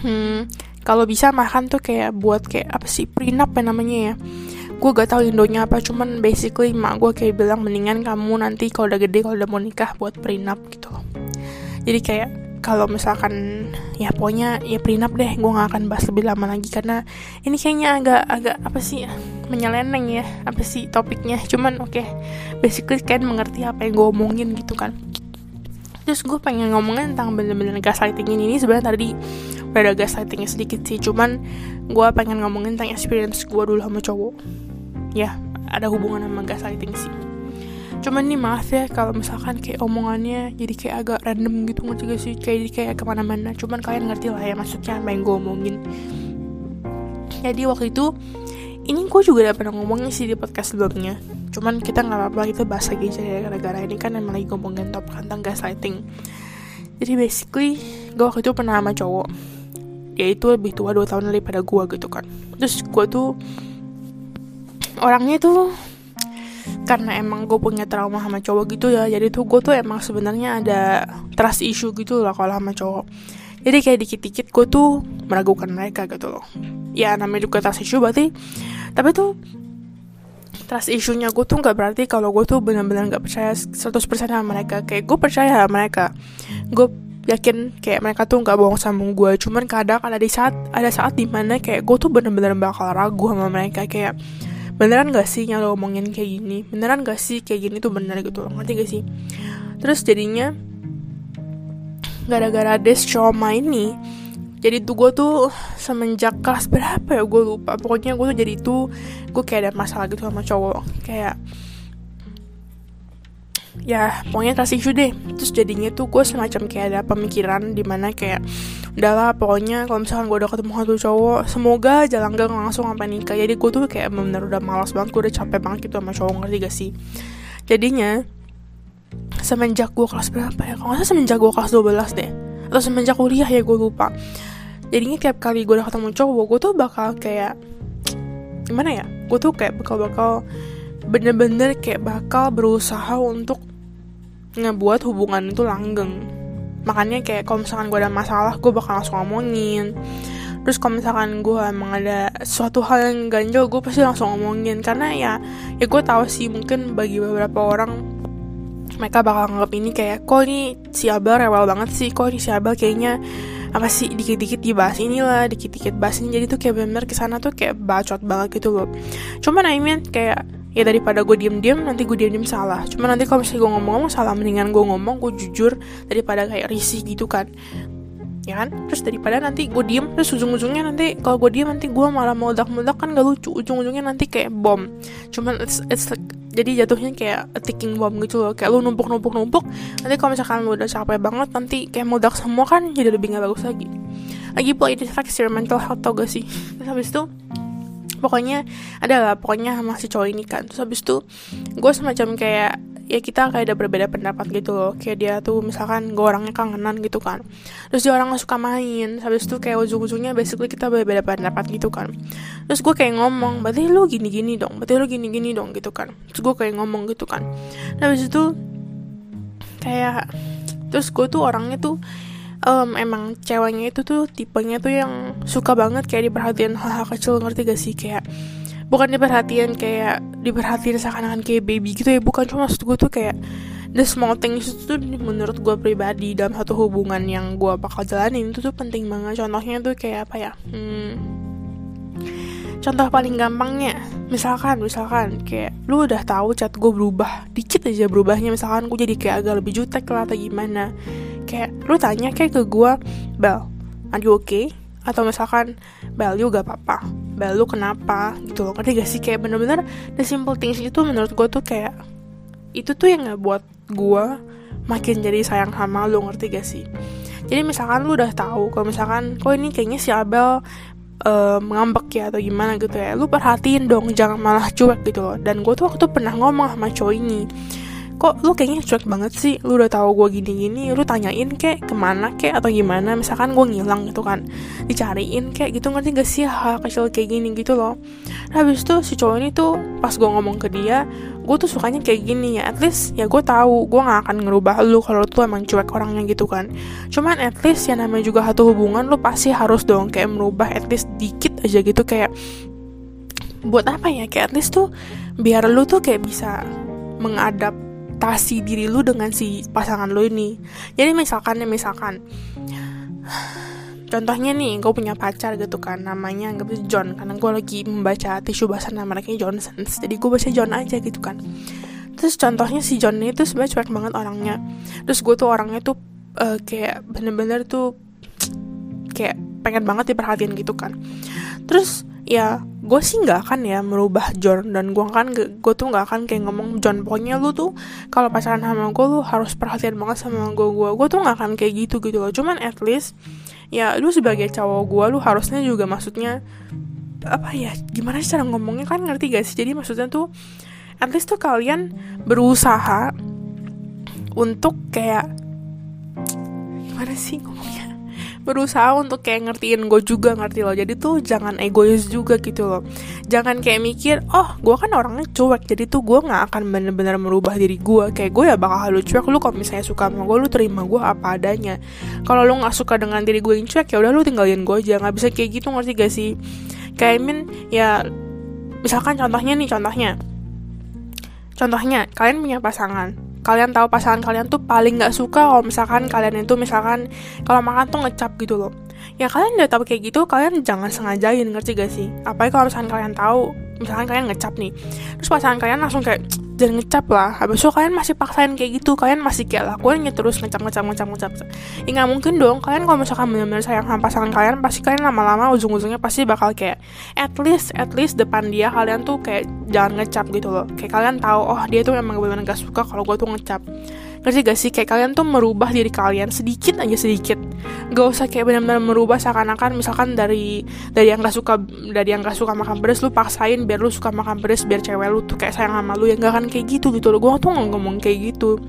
hmm, kalau bisa makan tuh kayak buat kayak apa sih prenup ya namanya ya. Gue gak tahu indonya apa cuman basically mak gue kayak bilang mendingan kamu nanti kalau udah gede kalau udah mau nikah buat prenup gitu loh. Jadi kayak kalau misalkan ya pokoknya ya prenup deh gue gak akan bahas lebih lama lagi karena ini kayaknya agak agak apa sih menyeleneng ya apa sih topiknya. Cuman oke okay, basically kalian mengerti apa yang gue omongin gitu kan. Terus gue pengen ngomongin tentang bener-bener gaslighting ini, ini sebenarnya tadi udah ada gaslightingnya sedikit sih cuman gue pengen ngomongin tentang experience gue dulu sama cowok. Ya ada hubungan sama gaslighting sih cuman nih maaf ya kalau misalkan kayak omongannya jadi kayak agak random gitu ngerti gak sih? Kayak jadi kayak ke mana-mana. Cuman kalian ngerti lah ya maksudnya apa yang gue omongin. Jadi waktu itu ini gue juga udah pernah ngomongin sih di podcast sebelumnya. Cuman kita nggak apa-apa kita bahas lagi aja ya gara-gara ini kan emang lagi ngomongin top tentang gaslighting. Jadi basically gue waktu itu pernah sama cowok. Dia itu lebih tua 2 tahun daripada gue gitu kan. Terus gue tuh orangnya tuh karena emang gue punya trauma sama cowok gitu ya. Jadi tuh gue tuh emang sebenarnya ada trust issue gitu lah kalau sama cowok. Jadi kayak dikit-dikit gue tuh meragukan mereka gitu loh. Ya namanya juga trust issue berarti. Tapi tuh trust issue-nya gue tuh nggak berarti kalau gue tuh benar-benar nggak percaya 100% sama mereka. Kayak gue percaya sama mereka. Gue yakin kayak mereka tuh nggak bohong sama gue. Cuman kadang ada di saat ada saat di mana kayak gue tuh bener-bener bakal ragu sama mereka. Kayak beneran gak sih yang lo ngomongin kayak gini? Beneran gak sih kayak gini tuh bener gitu loh ngerti gak sih? Terus jadinya gara-gara des trauma ini jadi tuh gue tuh semenjak kelas berapa ya gue lupa. Pokoknya gue tuh jadi tuh gue kayak ada masalah gitu sama cowok. Kayak ya pokoknya issue deh. Terus jadinya tuh gue semacam kayak ada pemikiran di mana kayak udahlah pokoknya kalau misalkan gue udah ketemu satu cowok semoga jalan gak langsung sampai nikah. Jadi gue tuh kayak bener udah malas banget gue udah capek banget gitu sama cowok ngerti gak sih? Jadinya semenjak gue kelas berapa ya? Kalau nggak semenjak gue kelas 12 deh. Atau semenjak kuliah ya gue lupa. Jadinya tiap kali gue udah ketemu cowok gue tuh bakal kayak gimana ya? Gue tuh kayak bakal-bakal bener-bener kayak bakal berusaha untuk ngebuat hubungan itu langgeng makanya kayak kalau misalkan gue ada masalah gue bakal langsung ngomongin. Terus kalau misalkan gue emang ada suatu hal yang ganjel gue pasti langsung ngomongin. Karena ya ya gue tahu sih mungkin bagi beberapa orang mereka bakal nganggap ini kayak kok ini si Abel rewel banget sih? Kok ini si Abel kayaknya apa sih dikit-dikit dibahas inilah dikit-dikit bahas ini. Jadi tuh kayak bener ke sana tuh kayak bacot banget gitu loh. Cuman I mean kayak ya daripada gue diem-diem nanti gue diem-diem salah. Cuma nanti kalau misalnya gue ngomong-ngomong salah mendingan gue ngomong gue jujur daripada kayak risih gitu kan. Ya kan? Terus daripada nanti gue diem terus ujung-ujungnya nanti kalau gue diem nanti gue malah meledak-meledak kan gak lucu. Ujung-ujungnya nanti kayak bom. Cuman it's, it's like, jadi jatuhnya kayak ticking bomb gitu loh. Kayak lu numpuk-numpuk-numpuk nanti kalau misalkan lu udah capek banget nanti kayak meledak semua kan jadi lebih gak bagus lagi. Lagi pula itu affects your mental health tau gak sih? Terus [LAUGHS] habis itu pokoknya adalah pokoknya sama si cowok ini kan. Terus habis itu gue semacam kayak ya kita kayak ada berbeda pendapat gitu loh. Kayak dia tuh misalkan gue orangnya kangenan gitu kan. Terus dia orang suka main. Habis itu kayak ujung-ujungnya basically kita berbeda pendapat gitu kan. Terus gue kayak ngomong berarti lu gini-gini dong berarti lu gini-gini dong gitu kan. Terus gue kayak ngomong gitu kan. Nah, habis itu kayak terus gue tuh orangnya tuh um, emang ceweknya itu tuh tipenya tuh yang suka banget kayak diperhatiin hal-hal kecil ngerti gak sih? Kayak bukan diperhatiin kayak diperhatiin seakan-akan kayak baby gitu ya. Bukan cuma maksud gue tuh kayak the small things itu tuh menurut gue pribadi dalam satu hubungan yang gue bakal jalanin itu tuh penting banget. Contohnya tuh kayak apa ya? Hmm, contoh paling gampangnya misalkan misalkan kayak lu udah tahu chat gue berubah dikit aja berubahnya. Misalkan gue jadi kayak agak lebih jutek lah atau gimana kayak lu tanya kayak ke gue Bel are you okay? Atau misalkan Bel lu gak apa-apa. Bel lu kenapa? Gitu loh. Ngerti gak sih? Kayak bener-bener the simple things itu menurut gue tuh kayak itu tuh yang gak buat gue makin jadi sayang sama lu ngerti gak sih? Jadi misalkan lu udah tahu kalau misalkan kok ini kayaknya si Abel uh, ngambek ya atau gimana gitu ya lu perhatiin dong jangan malah cuek gitu loh. Dan gue tuh waktu pernah ngomong sama cowok ini kok lu kayaknya cuek banget sih? Lu udah tahu gue gini-gini lu tanyain kek ke mana kek atau gimana? Misalkan gue ngilang gitu kan. Dicariin kek gitu ngerti gak sih hal kecil kayak gini? Gitu loh. Nah, habis itu si cowok ini tuh pas gue ngomong ke dia gue tuh sukanya kayak gini ya. At least ya gue tahu gue gak akan ngerubah lu kalau tuh emang cuek orangnya gitu kan. Cuman at least ya namanya juga satu hubungan lu pasti harus dong kayak merubah at least dikit aja gitu. Kayak buat apa ya? Kayak at least tuh biar lu tuh kayak bisa mengadap adaptasi diri lu dengan si pasangan lu ini. Jadi misalkan nih misalkan contohnya nih gue punya pacar gitu kan namanya nggak bisa John karena gue lagi membaca tisu bahasa nama mereka Johnson jadi gue baca John aja gitu kan. Terus contohnya si John ini tuh sebenarnya cuek banget orangnya. Terus gue tuh orangnya tuh uh, kayak bener-bener tuh kayak pengen banget diperhatiin gitu kan. Terus ya gue sih nggak akan ya merubah John dan gue kan gue tuh nggak akan kayak ngomong John pokoknya lu tuh kalau pacaran sama gue lu harus perhatian banget sama gue gue gue tuh nggak akan kayak gitu gitu loh. Cuman at least ya lu sebagai cowok gue lu harusnya juga maksudnya apa ya gimana sih cara ngomongnya? Kan ngerti gak sih? Jadi maksudnya tuh at least tuh kalian berusaha untuk kayak gimana sih ngomongnya berusaha untuk kayak ngertiin gue juga ngerti loh. Jadi tuh jangan egois juga gitu loh. Jangan kayak mikir oh gue kan orangnya cuek jadi tuh gue nggak akan bener-bener merubah diri gue. Kayak gue ya bakal lu cuek lu kalau misalnya suka sama gue lu terima gue apa adanya. Kalau lu nggak suka dengan diri gue yang cuek ya udah lu tinggalin gue aja. Nggak bisa kayak gitu ngerti gak sih? Kayak mean ya misalkan contohnya nih contohnya. Contohnya kalian punya pasangan kalian tahu pasangan kalian tuh paling nggak suka kalau misalkan kalian itu misalkan kalau makan tuh ngecap gitu loh. Ya kalian udah tahu kayak gitu kalian jangan sengajain ngerti gak sih? Apalagi kalau misalkan kalian tahu misalkan kalian ngecap nih. Terus pasangan kalian langsung kayak jangan ngecap lah. Habis itu kalian masih paksain kayak gitu kalian masih kayak lakuinnya terus ngecap ngecap ngecap ngecap. Ya nggak mungkin dong. Kalian kalau misalkan benar-benar sayang sama pasangan kalian pasti kalian lama-lama ujung-ujungnya pasti bakal kayak at least at least depan dia kalian tuh kayak jangan ngecap gitu loh. Kayak kalian tahu oh dia tuh memang benar-benar gak suka kalau gue tuh ngecap ngerti gak sih? Kayak kalian tuh merubah diri kalian sedikit aja sedikit. Gak usah kayak benar-benar merubah seakan-akan misalkan dari dari yang gak suka dari yang gak suka makan pedas lu paksain biar lu suka makan pedas biar cewek lu tuh kayak sayang sama lu. Ya gak akan kayak gitu gitu loh. Gue tuh nggak ngomong kayak gitu.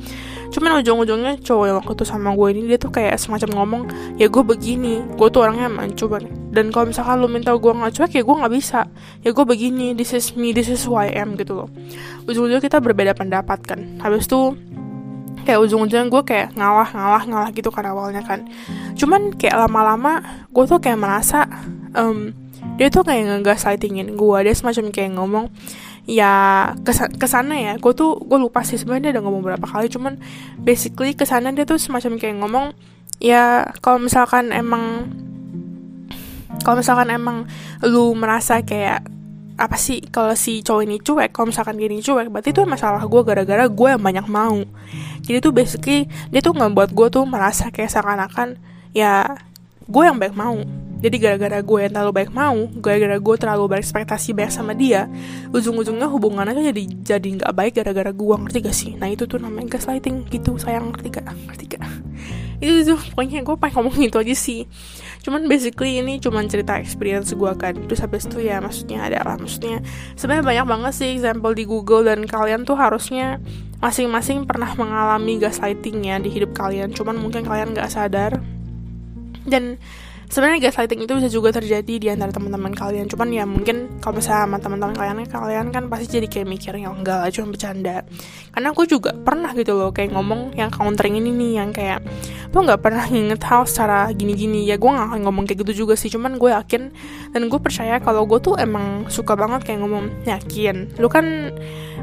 Cuman ujung-ujungnya cowok yang waktu itu sama gue ini dia tuh kayak semacam ngomong ya gue begini. Gue tuh orangnya emang coba dan kalau misalkan lu minta gue nggak cuek ya gue nggak bisa. Ya gue begini this is me this is who I am gitu loh. Ujung-ujungnya kita berbeda pendapat kan. Habis tuh kayak ujung-ujungnya gue kayak ngalah ngalah ngalah gitu kan awalnya kan. Cuman kayak lama-lama gue tuh kayak merasa um, dia tuh kayak ngegaslightingin gue dia semacam kayak ngomong ya kesan ke sana ya. Gue tuh gue lupa sih sebenarnya dia udah ngomong berapa kali cuman basically ke sana dia tuh semacam kayak ngomong ya kalau misalkan emang kalau misalkan emang lu merasa kayak apa sih kalau si cowok ini cuek kalau misalkan dia ini cuek berarti itu masalah gue gara-gara gue yang banyak mau. Jadi tuh basically dia tuh nggak buat gue tuh merasa kayak seakan-akan ya gue yang baik mau. Jadi gara-gara gue yang terlalu baik mau gara-gara gue terlalu berekspektasi banyak sama dia ujung-ujungnya hubungannya tuh jadi jadi nggak baik gara-gara gue ngerti gak sih? Nah itu tuh namanya gaslighting gitu sayang ngerti gak ngerti gak itu tuh pokoknya gue pengen ngomong itu aja sih cuman basically ini cuman cerita experience gue kan. Terus habis itu ya maksudnya adalah maksudnya sebenarnya banyak banget sih example di Google dan kalian tuh harusnya masing-masing pernah mengalami gaslighting ya di hidup kalian. Cuman mungkin kalian nggak sadar. Dan sebenarnya gaslighting itu bisa juga terjadi di antara teman-teman kalian. Cuman ya mungkin kalau misalnya sama teman-teman kalian kalian kan pasti jadi kayak mikir ya enggak lah cuma bercanda. Karena aku juga pernah gitu loh kayak ngomong yang countering ini nih yang kayak lo nggak pernah nginget hal secara gini-gini. Ya gue gak akan ngomong kayak gitu juga sih cuman gue yakin dan gue percaya kalau gue tuh emang suka banget kayak ngomong yakin. Lo kan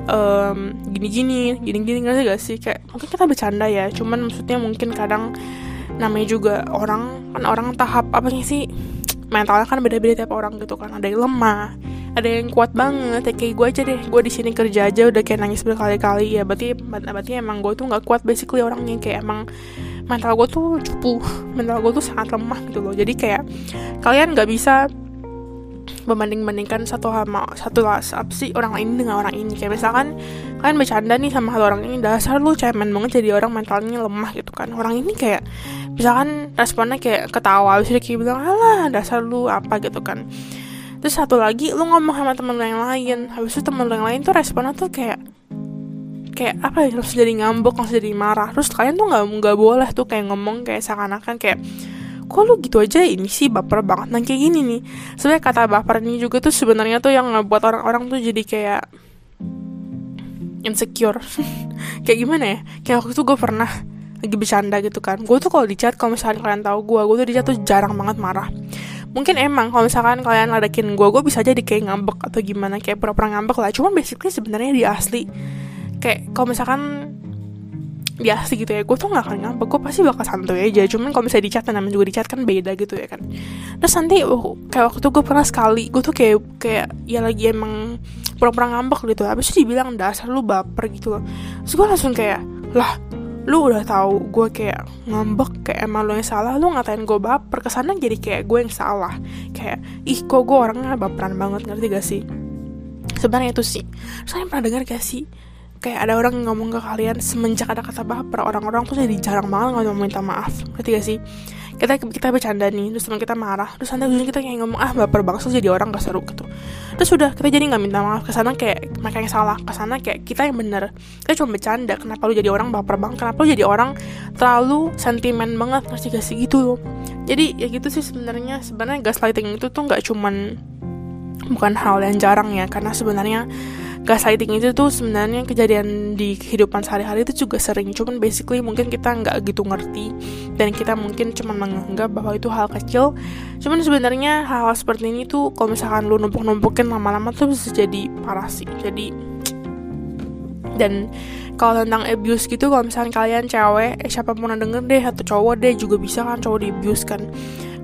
um, gini-gini gini-gini ngerti gak sih? Kayak mungkin kita bercanda ya. Cuman maksudnya mungkin kadang namanya juga orang kan orang tahap apa sih mentalnya kan beda-beda tiap orang gitu kan. Ada yang lemah ada yang kuat banget. Ya kayak gue aja deh. Gue di sini kerja aja udah kayak nangis berkali-kali. Ya berarti berarti emang gue tuh nggak kuat basically orangnya. Kayak emang mental gue tuh cupu. Mental gue tuh sangat lemah gitu loh. Jadi kayak kalian nggak bisa membanding-bandingkan satu sama satu lah sih orang ini dengan orang ini. Kayak misalkan kalian bercanda nih sama satu orang ini dasar lu cemen banget jadi orang mentalnya lemah gitu kan. Orang ini kayak misalkan responnya kayak ketawa itu kayak bilang alah dasar lu apa gitu kan. Terus satu lagi lu ngomong sama temen yang lain habis itu temen yang lain tuh responnya tuh kayak kayak apa ya langsung jadi ngambek langsung jadi marah. Terus kalian tuh nggak nggak boleh tuh kayak ngomong kayak seakan-akan kayak kok lu gitu aja? Ini sih baper banget. Nah kayak gini nih. Sebenarnya kata baper ini juga tuh sebenarnya tuh yang ngebuat orang-orang tuh jadi kayak insecure. [LAUGHS] Kayak gimana ya? Kayak waktu itu gue pernah lagi bercanda gitu kan. Gue tuh kalau di chat kalau misalkan kalian tahu gue gue tuh di chat tuh jarang banget marah. Mungkin emang kalau misalkan kalian ledekin gue gue bisa jadi kayak ngambek atau gimana kayak pura-pura ngambek lah. Cuman basically sebenarnya di asli. Kayak kalau misalkan biasa gitu ya. Gue tuh gak akan ngambek gue pasti bakal santuy aja. Cuman kalau misalnya di chat namanya juga di chat kan beda gitu ya kan. Terus nanti uh, kayak waktu itu gue pernah sekali gue tuh kayak kayak ya lagi emang pura-pura ngambek gitu. Habis itu dibilang dasar lu baper gitu loh. Terus gue langsung kayak lah lu udah tahu gue kayak ngambek kayak emang lu yang salah lu ngatain gue baper. Ke sana jadi kayak gue yang salah. Kayak ih kok gue orangnya baperan banget ngerti gak sih? Sebenarnya itu sih. Saya pernah dengar gak sih kayak ada orang yang ngomong ke kalian semenjak ada kata baper orang-orang tuh jadi jarang banget ngomong minta maaf. Ngerti gak sih? Kita kita bercanda nih terus teman kita marah terus nanti ujungnya kita kayak ngomong ah baper banget jadi orang gak seru gitu. Terus sudah kita jadi nggak minta maaf. Ke sana kayak mereka yang salah. Ke sana kayak kita yang bener. Kita cuma bercanda kenapa lu jadi orang baper banget? Kenapa lu jadi orang terlalu sentimen banget? Ngasih kasih gitu loh. Jadi ya gitu sih sebenarnya. Sebenarnya gaslighting itu tuh nggak cuman bukan hal yang jarang ya. Karena sebenarnya gaslighting itu tuh sebenarnya kejadian di kehidupan sehari-hari itu juga sering. Cuman basically mungkin kita nggak gitu ngerti dan kita mungkin cuma menganggap bahwa itu hal kecil. Cuman sebenarnya hal-hal seperti ini tuh kalau misalkan lu numpuk-numpukin lama-lama tuh bisa jadi parah sih. Jadi dan kalau tentang abuse gitu kalau misalkan kalian cewek eh, siapa pun yang denger deh atau cowok deh juga bisa kan cowok di abuse kan.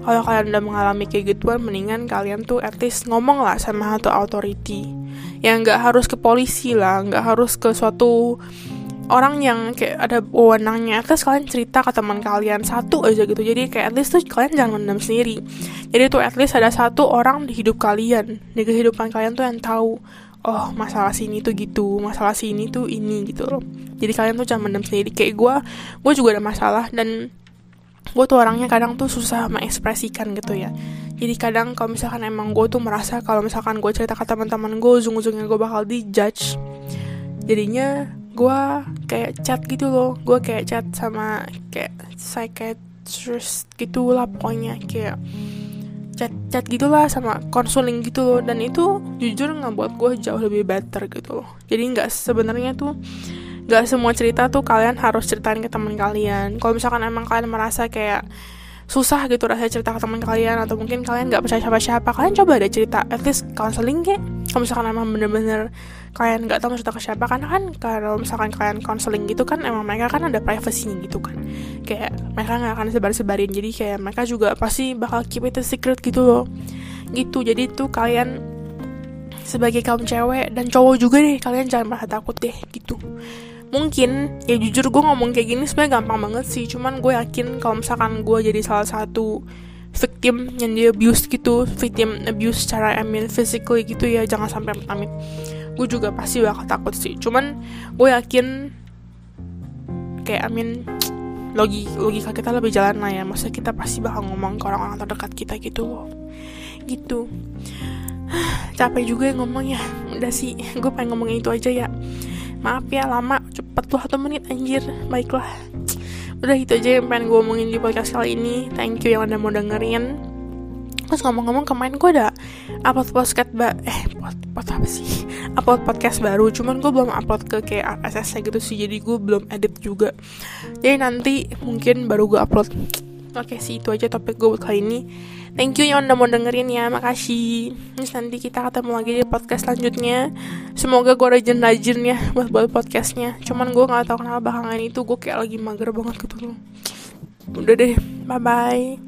Kalau kalian udah mengalami kayak gituan mendingan kalian tuh at least ngomong lah sama satu authority yang nggak harus ke polisi lah nggak harus ke suatu orang yang kayak ada wewenangnya. Terus kalian cerita ke teman kalian satu aja gitu. Jadi kayak at least tuh kalian jangan mendam sendiri. Jadi tuh at least ada satu orang di hidup kalian di kehidupan kalian tuh yang tahu oh masalah sini tuh gitu masalah sini tuh ini gitu loh. Jadi kalian tuh jangan mendam sendiri. Kayak gue gue juga ada masalah dan gue tuh orangnya kadang tuh susah mengekspresikan gitu ya jadi kadang kalau misalkan emang gue tuh merasa kalau misalkan gue cerita ke teman-teman gue ujung-ujungnya gue bakal dijudge. Jadinya gue kayak chat gitu loh. Gue kayak chat sama kayak psychiatrist gitu lah pokoknya. Kayak chat chat gitulah sama konseling gitu loh. Dan itu jujur nggak buat gue jauh lebih better gitu loh. Jadi nggak sebenarnya tuh nggak semua cerita tuh kalian harus ceritain ke teman kalian. Kalau misalkan emang kalian merasa kayak susah gitu rasanya cerita ke teman kalian atau mungkin kalian nggak percaya siapa-siapa kalian coba deh cerita at least counseling kayak kalau misalkan emang bener-bener kalian nggak tahu cerita ke siapa karena kan kalau misalkan kalian counseling gitu kan emang mereka kan ada privacy gitu kan. Kayak mereka nggak akan sebar-sebarin jadi kayak mereka juga pasti bakal keep it a secret gitu loh. Gitu jadi tuh kalian sebagai kaum cewek dan cowok juga deh kalian jangan merasa takut deh gitu mungkin ya jujur gue ngomong kayak gini sebenarnya gampang banget sih cuman gue yakin kalau misalkan gue jadi salah satu victim yang dia abuse gitu victim abuse secara I mean physically gitu ya jangan sampai amit gue juga pasti bakal takut sih. Cuman gue yakin kayak I mean logi logika kita lebih jalan lah ya maksudnya kita pasti bakal ngomong ke orang-orang terdekat kita gitu loh. Gitu. [SIGHS] Capek juga ngomongnya udah sih gue pengen ngomongin itu aja ya maaf ya lama. Cepet tuh satu menit anjir. Baiklah. Udah itu aja yang pengen gue omongin di podcast kali ini. Thank you yang udah mau dengerin. Terus ngomong-ngomong kemarin gue ada upload podcast ba eh pod, pod apa sih? [LAUGHS] Upload podcast baru. Cuman gue belum upload ke kayak RSS gitu sih. Jadi gue belum edit juga. Jadi nanti mungkin baru gue upload oke sih itu aja topik gue buat kali ini Thank you yang udah mau dengerin ya, makasih. Terus nanti kita ketemu lagi di podcast selanjutnya. Semoga gue rajin-rajin ya buat buat podcastnya. Cuman gue nggak tahu kenapa belakangan itu gue kayak lagi mager banget gitu loh. Udah deh, bye bye.